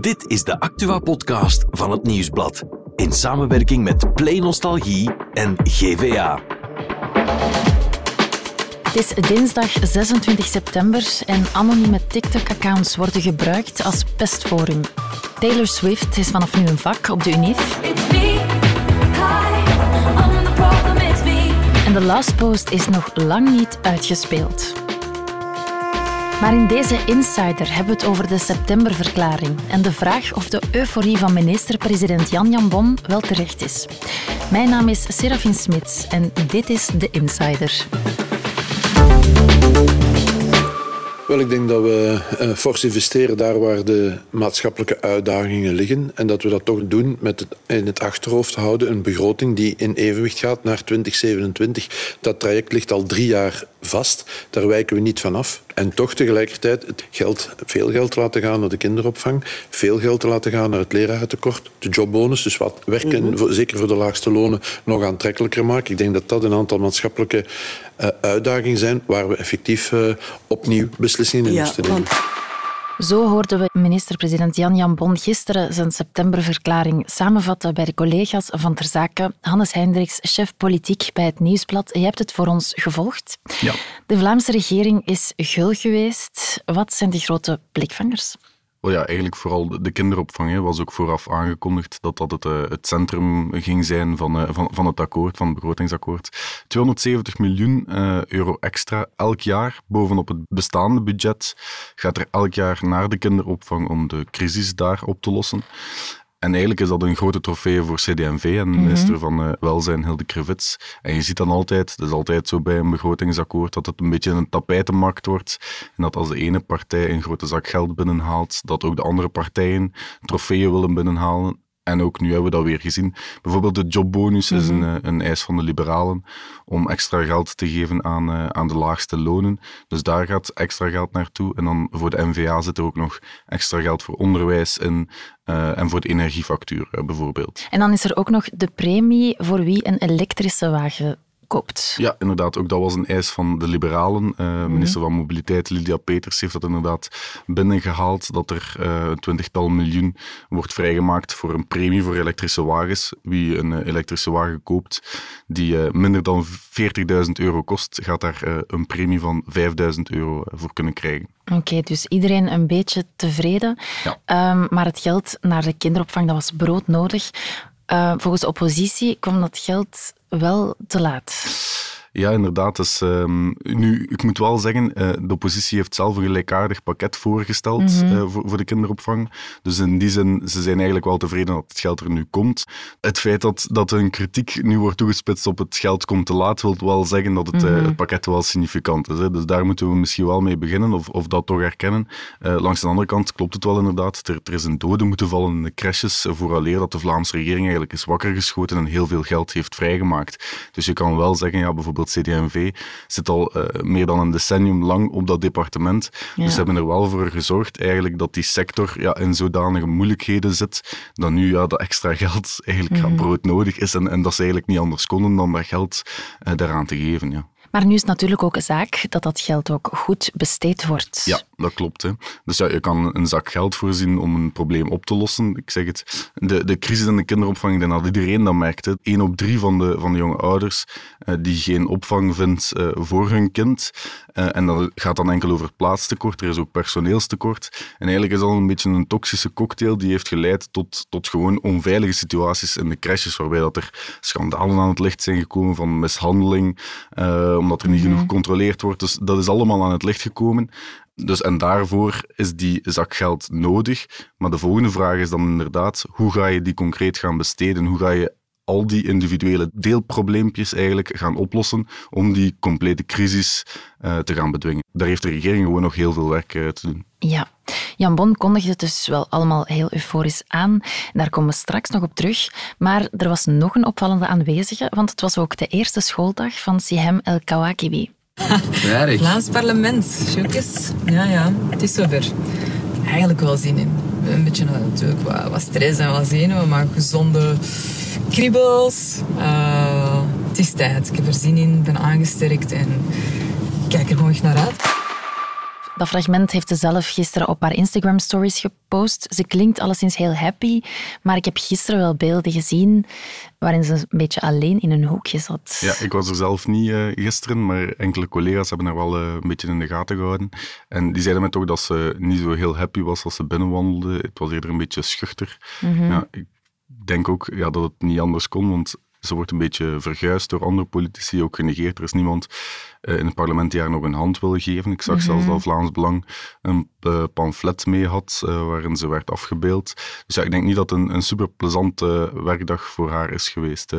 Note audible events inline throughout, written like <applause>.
Dit is de Actua-podcast van het Nieuwsblad. In samenwerking met Play Nostalgie en GVA. Het is dinsdag 26 september en anonieme TikTok-accounts worden gebruikt als pestforum. Taylor Swift is vanaf nu een vak op de UNIF. En de last post is nog lang niet uitgespeeld. Maar in deze Insider hebben we het over de septemberverklaring en de vraag of de euforie van minister-president Jan Jan Bon wel terecht is. Mijn naam is Serafin Smits en dit is de Insider. Wel, ik denk dat we uh, fors investeren daar waar de maatschappelijke uitdagingen liggen. En dat we dat toch doen met het in het achterhoofd houden een begroting die in evenwicht gaat naar 2027. Dat traject ligt al drie jaar vast. Daar wijken we niet van af. En toch tegelijkertijd het geld, veel geld te laten gaan naar de kinderopvang, veel geld te laten gaan naar het lerarentekort, de jobbonus, dus wat werken, mm zeker voor de laagste lonen, nog aantrekkelijker maken. Ik denk dat dat een aantal maatschappelijke uh, uitdagingen zijn waar we effectief uh, opnieuw beslissingen in ja, moesten nemen. Zo hoorden we minister-president Jan Jan Bon gisteren zijn septemberverklaring samenvatten bij de collega's van Ter Zaken. Hannes Hendricks, chef politiek bij het Nieuwsblad. Je hebt het voor ons gevolgd. Ja. De Vlaamse regering is gul geweest. Wat zijn de grote blikvangers? Well ja, eigenlijk vooral de kinderopvang hè, was ook vooraf aangekondigd dat dat het, uh, het centrum ging zijn van, uh, van, van het akkoord, van het begrotingsakkoord. 270 miljoen uh, euro extra elk jaar bovenop het bestaande budget gaat er elk jaar naar de kinderopvang om de crisis daar op te lossen. En eigenlijk is dat een grote trofee voor CD&V en de mhm. minister van uh, Welzijn, Hilde Krevits. En je ziet dan altijd, dat is altijd zo bij een begrotingsakkoord, dat het een beetje een tapijtenmarkt wordt. En dat als de ene partij een grote zak geld binnenhaalt, dat ook de andere partijen trofeeën willen binnenhalen. En ook nu hebben we dat weer gezien. Bijvoorbeeld de jobbonus is een, mhm. eh, een, eis van de liberalen om extra geld te geven aan, uh, aan de laagste lonen. Dus daar gaat extra geld naartoe. En dan voor de NVA zit er ook nog extra geld voor onderwijs in uh, en voor de energiefactuur bijvoorbeeld. En dan is er ook nog de premie voor wie een elektrische wagen ja, inderdaad. Ook dat was een eis van de liberalen. Uh, Minister van Mobiliteit Lydia Peters heeft dat inderdaad binnengehaald, dat er uh, een twintigtal miljoen wordt vrijgemaakt voor een premie voor elektrische wagens. Wie een uh, elektrische wagen koopt die minder dan 40.000 euro kost, gaat daar een premie van 5.000 euro voor kunnen krijgen. Oké, dus iedereen een beetje tevreden. Ja. Um, maar het geld naar de kinderopvang, dat was broodnodig. Volgens de oppositie kwam dat geld wel te laat. Ja, inderdaad. Dus, um, nu, ik moet wel zeggen, uh, de oppositie heeft zelf een gelijkaardig pakket voorgesteld mm -hmm. uh, voor, voor, de kinderopvang. Dus in die zin, ze zijn eigenlijk wel tevreden dat het geld er nu komt. Het feit dat, dat een kritiek nu wordt toegespitst op het geld komt te laat, wil wel zeggen dat het, mm -hmm. uh, het pakket wel significant is. Hè. Dus daar moeten we misschien wel mee beginnen, of, of dat toch erkennen. langs de andere kant klopt het wel inderdaad. Er, er is een dode moeten vallen in de crashes, vooraleer dat de Vlaamse regering eigenlijk is wakker geschoten en heel veel geld heeft vrijgemaakt. Dus je kan wel zeggen, ja, bijvoorbeeld CD&V zit al uh, meer dan een decennium lang op dat departement. Ja. Dus ze hebben er wel voor gezorgd eigenlijk dat die sector ja, in zodanige moeilijkheden zit, dat nu ja, dat extra geld <laughs> eigenlijk mm -hmm. broodnodig is en, en dat ze eigenlijk niet anders konden dan dat geld uh, daaraan te geven. Ja. Maar nu is het natuurlijk ook een zaak dat dat geld ook goed besteed wordt. Ja, dat klopt. Hè. Dus ja, je kan een zak geld voorzien om een probleem op te lossen. Ik zeg het, de, de crisis in de kinderopvang, ik denk dat iedereen dat merkt. Hè. Eén op drie van de, van de jonge ouders uh, die geen opvang vindt uh, voor hun kind. Uh, en dat gaat dan enkel over plaatstekort, er is ook personeelstekort. En eigenlijk is dat een beetje een toxische cocktail die heeft geleid tot, tot gewoon onveilige situaties in de crashes, waarbij dat er schandalen aan het licht zijn gekomen van mishandeling, omdat er niet genoeg mhm. gecontroleerd wordt. Dus dat is allemaal aan het licht gekomen. Dus, en daarvoor is die zak geld nodig. Maar de volgende vraag is dan inderdaad, hoe ga je die concreet gaan besteden? Hoe ga je al die individuele deelprobleempjes eigenlijk gaan oplossen om die complete crisis uh, te gaan bedwingen. Daar heeft de regering gewoon nog heel veel werk uh, te doen. Ja, Jan Bon kondigde het dus wel allemaal heel euforisch aan. Daar komen we straks nog op terug. Maar er was nog een opvallende aanwezige, want het was ook de eerste schooldag van Sihem El Kawakibi. <laughs> Vlaams parlement, Sjoekes. Ja, ja, het is zover. Eigenlijk wel zin in. Een beetje natuurlijk wat, wat stress en wat zenuwen, maar gezonde kriebels. Uh, het is tijd. Ik heb er zin in, ben aangesterkt en kijk er gewoon echt naar uit. Dat fragment heeft ze zelf gisteren op haar Instagram stories gepost. Ze klinkt alleszins heel happy, maar ik heb gisteren wel beelden gezien waarin ze een beetje alleen in een hoekje zat. Ja, ik was er zelf niet uh, gisteren, maar enkele collega's hebben haar wel uh, een beetje in de gaten gehouden. En die zeiden mij toch dat ze niet zo heel happy was als ze binnenwandelde. Het was eerder een beetje schuchter. Mhm. ja, ik denk ook ja, dat het niet anders kon, want ze wordt een beetje verguisd door andere politici, ook genegeerd. Er is niemand uh, in het parlement haar nog een hand wil geven. Ik zag zelfs dat Vlaams Belang een uh, pamflet mee had uh, waarin ze werd afgebeeld. Dus ja, ik denk niet dat het een, een super plezante werkdag voor haar is geweest.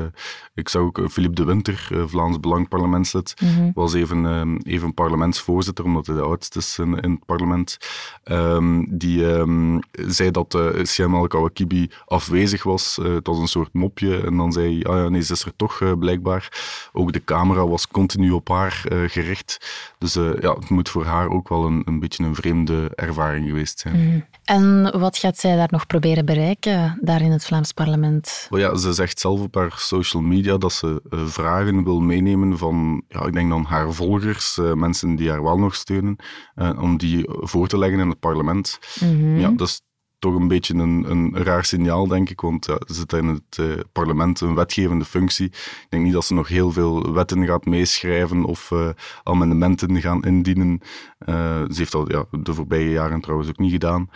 ik zag ook Philippe de Winter, Vlaams Belang parlementslid, Mhm. was even, even parlementsvoorzitter, omdat hij de oudste is in, in het parlement. Um, die um, zei dat uh, Siam El Kawakibi afwezig was. het was een soort mopje. En dan zei hij, ah ja, nee, ze is er toch blijkbaar. Ook de camera was continu op haar gericht. Dus uh, ja, het moet voor haar ook wel een, een beetje een vreemde ervaring geweest zijn. Mm. En wat gaat zij daar nog proberen bereiken, daar in het Vlaams parlement? Well, ja, ze zegt zelf op haar social media dat ze uh, vragen wil meenemen van, ja, ik denk dan haar volgers, mensen die haar wel nog steunen, om die voor te leggen in het parlement. Mm -hmm. Ja, dat is toch een beetje een, een raar signaal, denk ik, want ja, ze zit in het uh, parlement een wetgevende functie. Ik denk niet dat ze nog heel veel wetten gaat meeschrijven of uh, amendementen gaan indienen. Uh, ze heeft dat ja, de voorbije jaren trouwens ook niet gedaan.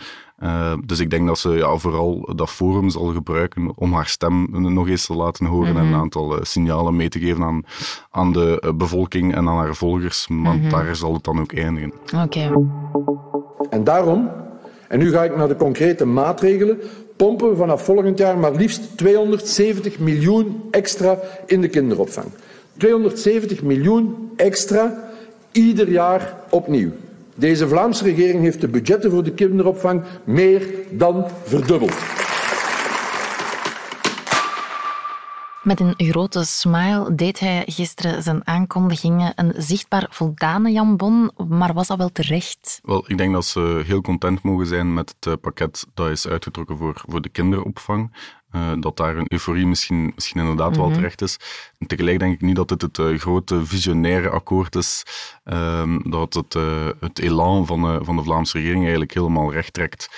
dus ik denk dat ze ja, vooral dat forum zal gebruiken om haar stem nog eens te laten horen Mhm. mm -hmm. en een aantal signalen mee te geven aan, aan de bevolking en aan haar volgers. Want Mhm. mm -hmm. daar zal het dan ook eindigen. Oké. Okay. En daarom en nu ga ik naar de concrete maatregelen. Pompen we vanaf volgend jaar maar liefst 270 miljoen extra in de kinderopvang. 270 miljoen extra ieder jaar opnieuw. Deze Vlaamse regering heeft de budgetten voor de kinderopvang meer dan verdubbeld. Met een grote smile deed hij gisteren zijn aankondigingen. Een zichtbaar voldane Jan Bon, maar was dat wel terecht? Wel, ik denk dat ze heel content mogen zijn met het uh, pakket dat is uitgetrokken voor, voor de kinderopvang. Uh, dat daar een euforie misschien, misschien inderdaad Mhm. wel terecht is. En tegelijk denk ik niet dat het het uh, grote visionaire akkoord is, uh, dat het uh, het elan van, van de Vlaamse regering eigenlijk helemaal recht trekt.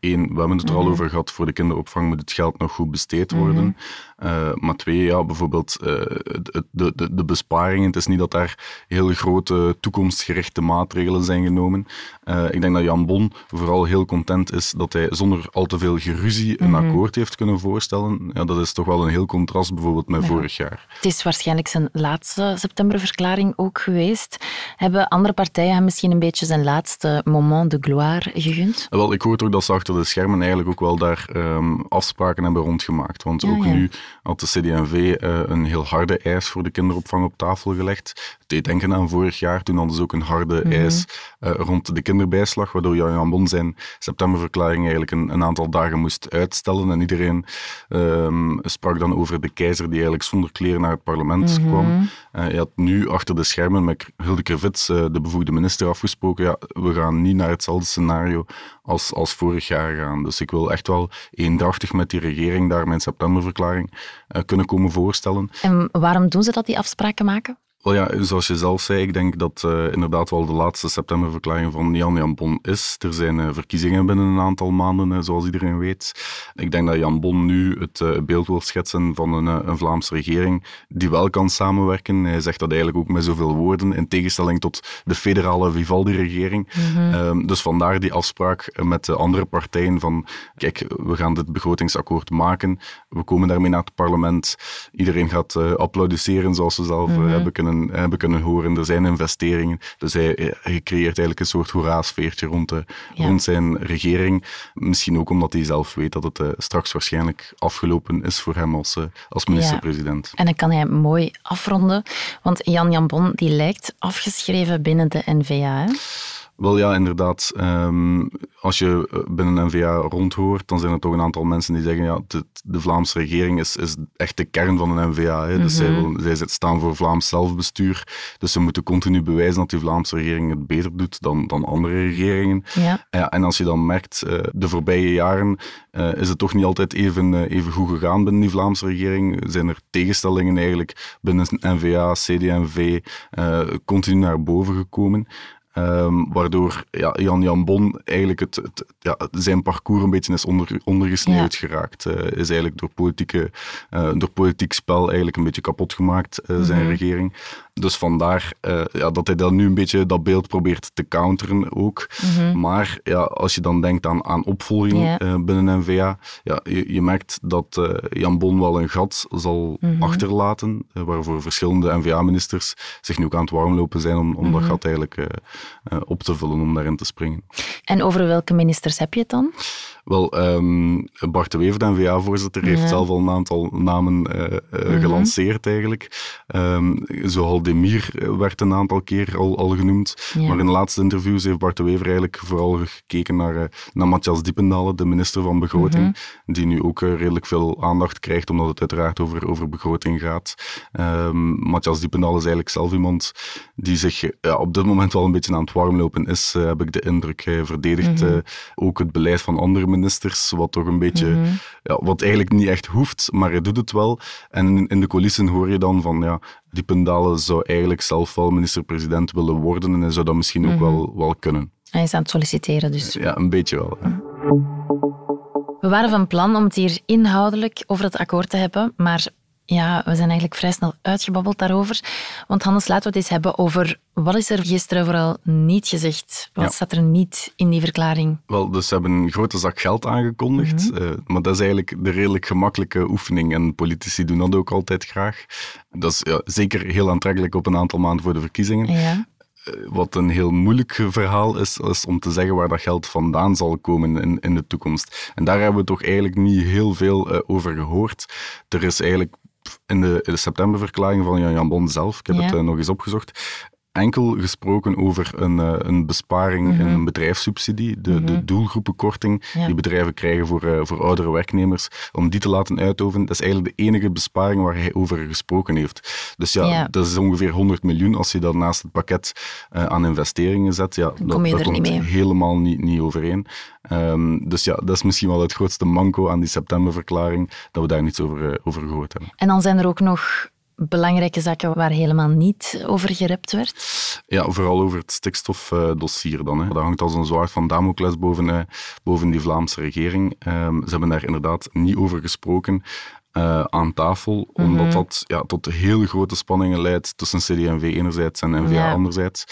Eén, we hebben het er al Mhm. over gehad, voor de kinderopvang moet het geld nog goed besteed worden. Uh, maar twee, ja, bijvoorbeeld uh, de, de, de besparingen. Het is niet dat daar heel grote toekomstgerichte maatregelen zijn genomen. Uh, ik denk dat Jan Bon vooral heel content is dat hij zonder al te veel geruzie een Mhm. akkoord heeft kunnen voorstellen. Ja, dat is toch wel een heel contrast bijvoorbeeld met vorig jaar. Het is waarschijnlijk zijn laatste septemberverklaring ook geweest. Hebben andere partijen hem misschien een beetje zijn laatste moment de gloire gegund? Wel, ik hoor dat ze achter de schermen eigenlijk ook wel daar um, afspraken hebben rondgemaakt. Want Ja, ook ja. nu had de CD&V uh, een heel harde eis voor de kinderopvang op tafel gelegd. Het deed denken aan vorig jaar, toen hadden ze ook een harde Mhm. eis uh, rond de kinderbijslag, waardoor Jan Bon zijn septemberverklaring eigenlijk een, een aantal dagen moest uitstellen. En iedereen um, sprak dan over de keizer die eigenlijk zonder kleren naar het parlement Mhm. kwam. Uh, je had nu achter de schermen met Hilde Krevits, de bevoegde minister, afgesproken, ja, we gaan niet naar hetzelfde scenario als, als vorig jaar gaan. Dus ik wil echt wel eendrachtig met die regering daar mijn septemberverklaring uh, kunnen komen voorstellen. En waarom doen ze dat, die afspraken maken? Wel ja, zoals je zelf zei, ik denk dat uh, inderdaad wel de laatste septemberverklaring van Jan Jan Bon is. Er zijn uh, verkiezingen binnen een aantal maanden, uh, zoals iedereen weet. Ik denk dat Jan Bon nu het beeld wil schetsen van een, een, Vlaamse regering die wel kan samenwerken. Hij zegt dat eigenlijk ook met zoveel woorden, in tegenstelling tot de federale Vivaldi-regering. Mhm. dus vandaar die afspraak met de andere partijen van, kijk, we gaan dit begrotingsakkoord maken. We komen daarmee naar het parlement. Iedereen gaat applaudisseren, zoals ze zelf Mhm. hebben kunnen hebben kunnen horen. Er zijn investeringen. Dus hij, hij creëert eigenlijk een soort hoera-sfeertje rond, de, Ja. rond zijn regering. Misschien ook omdat hij zelf weet dat het uh, straks waarschijnlijk afgelopen is voor hem als, uh, als minister-president. En dan kan hij mooi afronden, want Jan Jan Bon die lijkt afgeschreven binnen de N-VA. Hè? Wel ja, inderdaad. Um, als je eh, binnen NVA rondhoort, dan zijn er toch een aantal mensen die zeggen ja, de, de Vlaamse regering is, is echt de kern van een NVA. Hè. Dus Mhm. zij, wil, zij staan voor Vlaams zelfbestuur. Dus ze moeten continu bewijzen dat die Vlaamse regering het beter doet dan, dan andere regeringen. Ja. Ja, en als je dan merkt, uh, de voorbije jaren uh, is het toch niet altijd even, uh, even goed gegaan binnen die Vlaamse regering. Zijn er tegenstellingen eigenlijk binnen NVA, CD&V, continu naar boven gekomen. Ehm, waardoor ja, Jan Jan Bon eigenlijk het, het, ja, zijn parcours een beetje is onder, ondergesneeuwd geraakt. Uh, is eigenlijk door, politieke, uh, door politiek spel eigenlijk een beetje kapot gemaakt, uh, zijn mhm. regering. Dus vandaar ja, dat hij dan nu een beetje dat beeld probeert te counteren ook. Mhm. Maar ja, als je dan denkt aan, aan opvolging binnen NVA, ja, je, je merkt dat Jan Bon wel een gat zal mhm. achterlaten, waarvoor verschillende NVA-ministers zich nu ook aan het warmlopen zijn om, om dat gat eigenlijk op te vullen om daarin te springen. En over welke ministers heb je het dan? Wel, um, Bart de Wever, de NVA-voorzitter, heeft zelf al een aantal namen uh, gelanceerd eigenlijk. Um, Zoal Demir werd een aantal keer al, al genoemd. Maar in de laatste interviews heeft Bart de Wever eigenlijk vooral gekeken naar, naar Matthias Diependalen, de minister van Begroting, mhm. die nu ook redelijk veel aandacht krijgt, omdat het uiteraard over, over begroting gaat. Um, Matthias Diependalen is eigenlijk zelf iemand die zich ja, op dit moment wel een beetje aan het warmlopen is, heb ik de indruk. Hij verdedigt mhm. ook het beleid van andere ministers, wat toch een beetje, mhm. ja, wat eigenlijk niet echt hoeft, maar hij doet het wel. En in de coulissen hoor je dan van, ja, die Pendalen zou eigenlijk zelf wel minister-president willen worden en hij zou dat misschien ook mhm. wel, wel kunnen. Hij is aan het solliciteren dus. Ja, een beetje wel. We waren van plan om het hier inhoudelijk over het akkoord te hebben, maar ja, we zijn eigenlijk vrij snel uitgebabbeld daarover. Want Hannes, laten we het eens hebben over wat is er gisteren vooral niet gezegd? Wat staat er niet in die verklaring? Wel, dus ze hebben een grote zak geld aangekondigd. Mhm. Eh, maar dat is eigenlijk de redelijk gemakkelijke oefening. En politici doen dat ook altijd graag. Dat is ja, zeker heel aantrekkelijk op een aantal maanden voor de verkiezingen. Ja. Eh, wat een heel moeilijk verhaal is, is om te zeggen waar dat geld vandaan zal komen in, in de toekomst. En daar hebben we toch eigenlijk niet heel veel uh, over gehoord. Er is eigenlijk in de, in de septemberverklaring van Jan Jan Bon zelf, ik heb het uh, nog eens opgezocht, enkel gesproken over een, uh, een besparing in mhm. een bedrijfssubsidie, de, de mhm. doelgroepenkorting die bedrijven krijgen voor, uh, voor oudere werknemers, om die te laten uitoefenen. Dat is eigenlijk de enige besparing waar hij over gesproken heeft. Dus ja, dat is ongeveer 100 miljoen. Als je dat naast het pakket uh, aan investeringen zet, ja, dat, dat komt niet helemaal niet, niet overeen. Um, dus ja, dat is misschien wel het grootste manco aan die septemberverklaring, dat we daar niets over, over gehoord hebben. En dan zijn er ook nog belangrijke zaken waar helemaal niet over gerept werd? Ja, vooral over het stikstofdossier dan. Hè. Dat hangt als een zwaard van Damocles boven, eh, boven die Vlaamse regering. Um, ze hebben daar inderdaad niet over gesproken. Uh, aan tafel, omdat mhm. dat ja, tot heel grote spanningen leidt tussen CD&V enerzijds en NVA ja. anderzijds.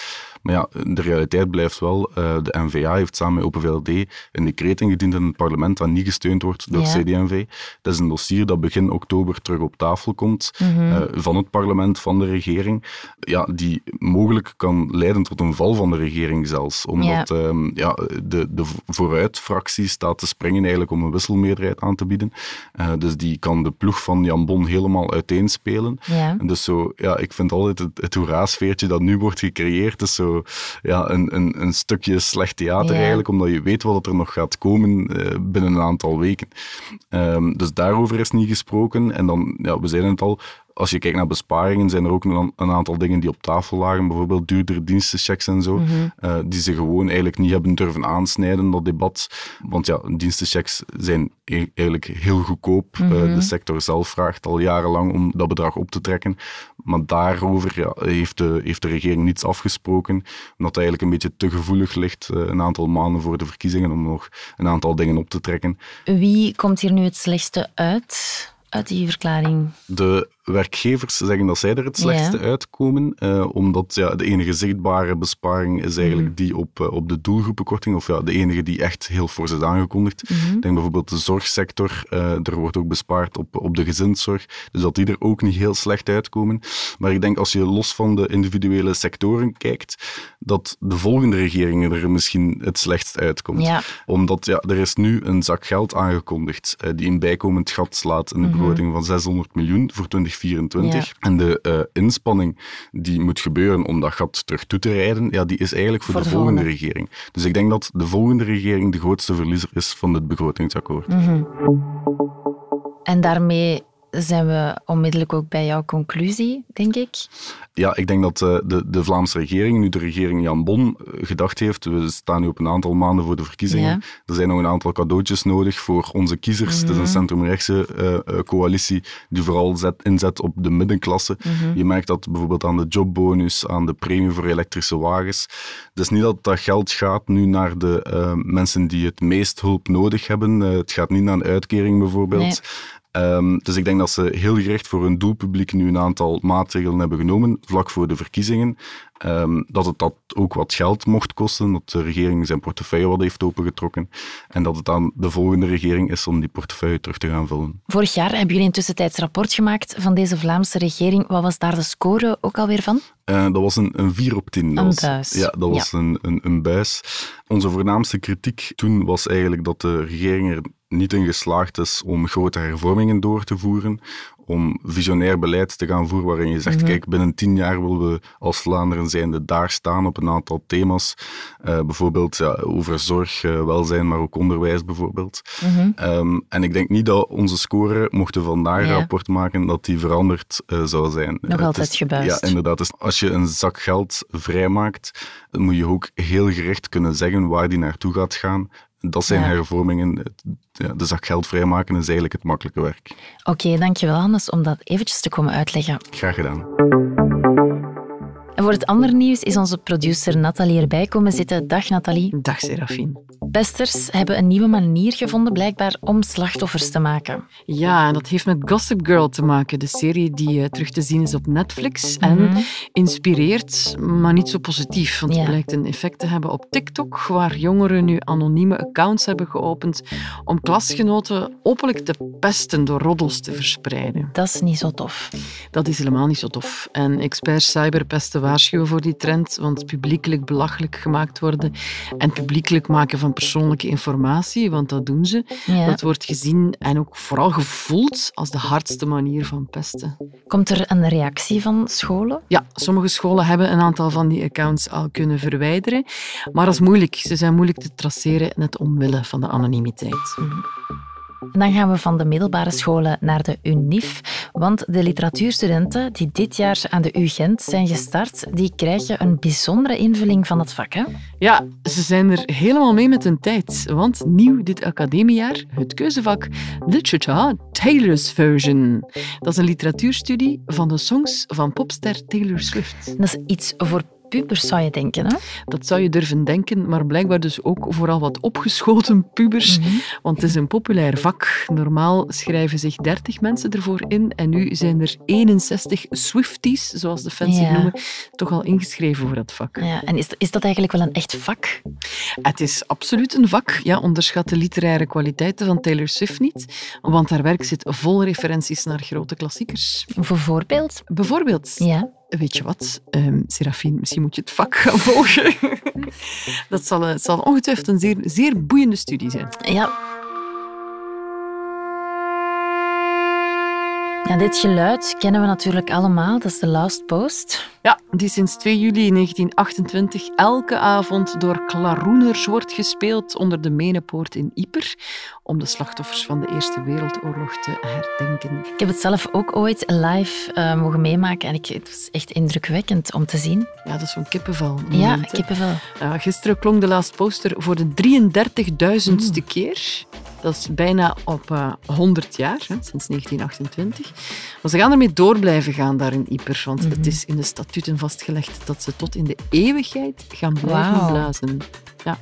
Maar ja, de realiteit blijft wel, uh, de NVA heeft samen met Open VLD een decreet ingediend in het parlement dat niet gesteund wordt door ja. CD&V. Dat is een dossier dat begin oktober terug op tafel komt mm -hmm. uh, van het parlement, van de regering, ja, die mogelijk kan leiden tot een val van de regering zelfs. Omdat ja. Um, ja, de, de vooruitfractie staat te springen eigenlijk om een wisselmeerderheid aan te bieden. Uh, dus die kan de ploeg van Jan Bon helemaal uiteenspelen. Ja. En dus zo, ja, ik vind altijd het, het hoera-sfeertje dat nu wordt gecreëerd, is zo ja, een, een, een stukje slecht theater eigenlijk, omdat je weet wat er nog gaat komen uh, binnen een aantal weken. Um, dus daarover is niet gesproken. En dan, ja, we zeiden het al, als je kijkt naar besparingen, zijn er ook een, een, aantal dingen die op tafel lagen. Bijvoorbeeld duurdere dienstenchecks en zo. Mhm. Eh, die ze gewoon eigenlijk niet hebben durven aansnijden, dat debat. Want ja, dienstenchecks zijn e-, eigenlijk heel goedkoop. Eh, mhm. de sector zelf vraagt al jarenlang om dat bedrag op te trekken. Maar daarover ja, heeft, de, heeft de regering niets afgesproken. Omdat het eigenlijk een beetje te gevoelig ligt, uh, een aantal maanden voor de verkiezingen, om nog een aantal dingen op te trekken. Wie komt hier nu het slechtste uit? uit die verklaring? De werkgevers zeggen dat zij er het slechtste uitkomen, uh, omdat ja, de enige zichtbare besparing is eigenlijk mhm. die op, uh, op de doelgroepenkorting, of ja, de enige die echt heel fors is aangekondigd. Mhm. Ik denk bijvoorbeeld de zorgsector, uh, er wordt ook bespaard op, op de gezinszorg, dus dat die er ook niet heel slecht uitkomen. Maar ik denk als je los van de individuele sectoren kijkt, dat de volgende regering er misschien het slechtst uitkomt. Omdat ja, er is nu een zak geld aangekondigd die een bijkomend gat slaat in de mhm. begroting van 600 miljoen voor 20 2024. En de uh, inspanning die moet gebeuren om dat gat terug toe te rijden, ja, die is eigenlijk voor, de, volgende. regering. Dus ik denk dat de volgende regering de grootste verliezer is van het begrotingsakkoord. Mm En daarmee zijn we onmiddellijk ook bij jouw conclusie, denk ik. Ja, ik denk dat uh, de, de Vlaamse regering, nu de regering Jan Bon, uh, gedacht heeft, we staan nu op een aantal maanden voor de verkiezingen, ja. er zijn nog een aantal cadeautjes nodig voor onze kiezers. Mm -hmm. Het is een mhm. centrumrechtse uh, coalitie die vooral zet, inzet op de middenklasse. Mm -hmm. Je merkt dat bijvoorbeeld aan de jobbonus, aan de premie voor elektrische wagens. Het is niet dat dat geld gaat nu naar de mensen die het meest hulp nodig hebben. het gaat niet naar een uitkering bijvoorbeeld. Um, dus ik denk dat ze heel gericht voor hun doelpubliek nu een aantal maatregelen hebben genomen, vlak voor de verkiezingen. Um, dat het dat ook wat geld mocht kosten, dat de regering zijn portefeuille wat heeft opengetrokken en dat het aan de volgende regering is om die portefeuille terug te gaan vullen. Vorig jaar hebben jullie een tussentijds rapport gemaakt van deze Vlaamse regering. Wat was daar de score ook alweer van? Uh, dat was een, een 4 op 10. Een was, buis. Ja, dat was Ja. Een, een, een buis. Onze voornaamste kritiek toen was eigenlijk dat de regering er niet in geslaagd is om grote hervormingen door te voeren, om visionair beleid te gaan voeren waarin je zegt, Mhm. kijk, binnen tien jaar willen we als Vlaanderen zijnde daar staan op een aantal thema's. Eh, bijvoorbeeld ja, over zorg, eh, welzijn, maar ook onderwijs bijvoorbeeld. Mhm. Ehm, en ik denk niet dat onze score, mochten we vandaag Ja. rapport maken, dat die veranderd eh, zou zijn. Nog altijd is- gebuist. Ja, inderdaad. Dus als je een zak geld vrijmaakt, dan moet je ook heel gericht kunnen zeggen waar die naartoe gaat gaan. Dat zijn Ja. hervormingen. Ja, de zak geld vrijmaken is eigenlijk het makkelijke werk. Oké, dankjewel Hannes om dat eventjes te komen uitleggen. Graag gedaan. En voor het andere nieuws is onze producer Nathalie erbij komen zitten. Dag Nathalie. Dag Serafine. Pesters hebben een nieuwe manier gevonden blijkbaar om slachtoffers te maken. Ja, en dat heeft met Gossip Girl te maken, de serie die eh, terug te zien is op Netflix. En Mhm. inspireert, maar niet zo positief. Want Ja. het blijkt een effect te hebben op TikTok, waar jongeren nu anonieme accounts hebben geopend om klasgenoten openlijk te pesten door roddels te verspreiden. Dat is niet zo tof. Dat is helemaal niet zo tof. En experts cyberpesten waarschuwen voor die trend, want publiekelijk belachelijk gemaakt worden en publiekelijk maken van persoonlijke informatie, want dat doen ze, Ja. dat wordt gezien en ook vooral gevoeld als de hardste manier van pesten. Komt er een reactie van scholen? Ja, sommige scholen hebben een aantal van die accounts al kunnen verwijderen, maar dat is moeilijk. Ze zijn moeilijk te traceren, net omwille van de anonimiteit. En dan gaan we van de middelbare scholen naar de UNIF. Want de literatuurstudenten die dit jaar aan de UGent zijn gestart, die krijgen een bijzondere invulling van het vak. Hè? Ja, ze zijn er helemaal mee met hun tijd. Want nieuw dit academiejaar, het keuzevak Literature Taylor's Version. Dat is een literatuurstudie van de songs van popster Taylor Swift. Dat is iets voor pubers, zou je denken. Hè? Dat zou je durven denken, maar blijkbaar dus ook vooral wat opgeschoten pubers. Want het is een populair vak. Normaal schrijven zich 30 mensen ervoor in en nu zijn er 61 Swifties, zoals de fans Ja. het noemen, toch al ingeschreven voor dat vak. Ja, en is, is dat eigenlijk wel een echt vak? Het is absoluut een vak. Ja, onderschat de literaire kwaliteiten van Taylor Swift niet, want haar werk zit vol referenties naar grote klassiekers. Bijvoorbeeld? Bijvoorbeeld, Ja. Weet je wat, Ehm Serafine, misschien moet je het vak gaan volgen. <laughs> Dat zal, eh, zal ongetwijfeld een zeer, zeer boeiende studie zijn. Ja. Ja, dit geluid kennen we natuurlijk allemaal. Dat is de Last Post. Ja, die sinds 2 juli 1928 elke avond door klaroeners wordt gespeeld onder de Menepoort in Ieper om de slachtoffers van de Eerste Wereldoorlog te herdenken. Ik heb het zelf ook ooit live eh, mogen meemaken en ik, het was echt indrukwekkend om te zien. Ja, dat is zo'n kippenvel. Ja. Ja, gisteren klonk de Last Poster voor de 33.000ste keer. Dat is bijna op eh 100 jaar, hè, sinds 1928. Maar ze gaan ermee door blijven gaan daar in Ieper, want het is in de statuten vastgelegd dat ze tot in de eeuwigheid gaan blijven blazen. Ja.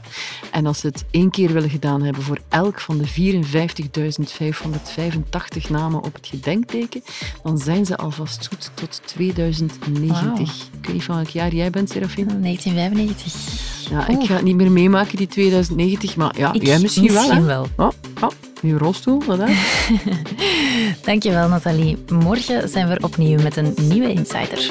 En als ze het één keer willen gedaan hebben voor elk van de 54.585 namen op het gedenkteken, dan zijn ze alvast goed tot 2090. Wauw. Ik weet niet van welk jaar jij bent, Serafine. 1995. Ja, ik ga het niet meer meemaken, die 2090, maar ja, Ik jij misschien, wel. hè? wel. Oh, oh, rolstoel, wat? <laughs> Dankjewel, Nathalie. Morgen zijn we opnieuw met een nieuwe Insider.